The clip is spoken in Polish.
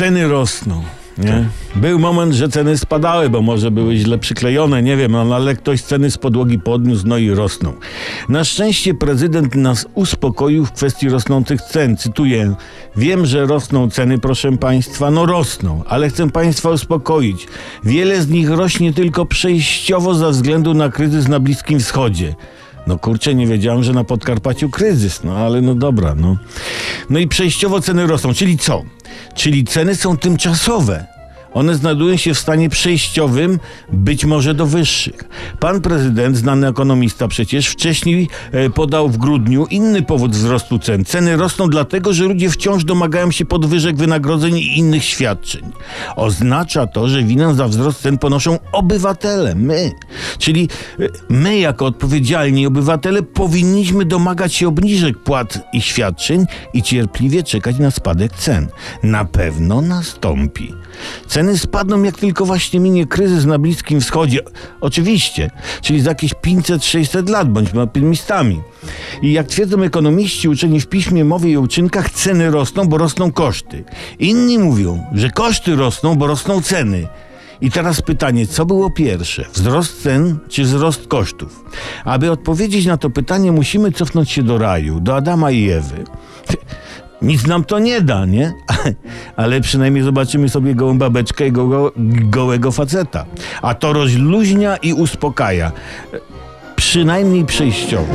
Ceny rosną. Nie? Był moment, że ceny spadały, bo może były źle przyklejone, nie wiem, no, ale ktoś ceny z podłogi podniósł, no i rosną. Na szczęście prezydent nas uspokoił w kwestii rosnących cen. Cytuję: Wiem, że rosną ceny, proszę państwa, no rosną, ale chcę państwa uspokoić. Wiele z nich rośnie tylko przejściowo ze względu na kryzys na Bliskim Wschodzie. No kurczę, nie wiedziałem, że na Podkarpaciu kryzys, no ale no dobra, no. No i przejściowo ceny rosną, czyli co? Czyli ceny są tymczasowe. One znajdują się w stanie przejściowym, być może do wyższych. Pan prezydent, znany ekonomista przecież, wcześniej e, podał w grudniu inny powód wzrostu cen. Ceny rosną dlatego, że ludzie wciąż domagają się podwyżek wynagrodzeń i innych świadczeń. Oznacza to, że winę za wzrost cen ponoszą obywatele, my. Czyli e, my, jako odpowiedzialni obywatele, powinniśmy domagać się obniżek płat i świadczeń i cierpliwie czekać na spadek cen. Na pewno nastąpi. Ceny spadną, jak tylko właśnie minie kryzys na Bliskim Wschodzie. Oczywiście, czyli za jakieś 500-600 lat, bądźmy optymistami. I jak twierdzą ekonomiści uczeni w piśmie, mowie i uczynkach, ceny rosną, bo rosną koszty. Inni mówią, że koszty rosną, bo rosną ceny. I teraz pytanie, co było pierwsze? Wzrost cen czy wzrost kosztów? Aby odpowiedzieć na to pytanie, musimy cofnąć się do raju, do Adama i Ewy. Nic nam to nie da, nie? Ale przynajmniej zobaczymy sobie gołą babeczkę i go, gołego faceta. A to rozluźnia i uspokaja. Przynajmniej przejściowo.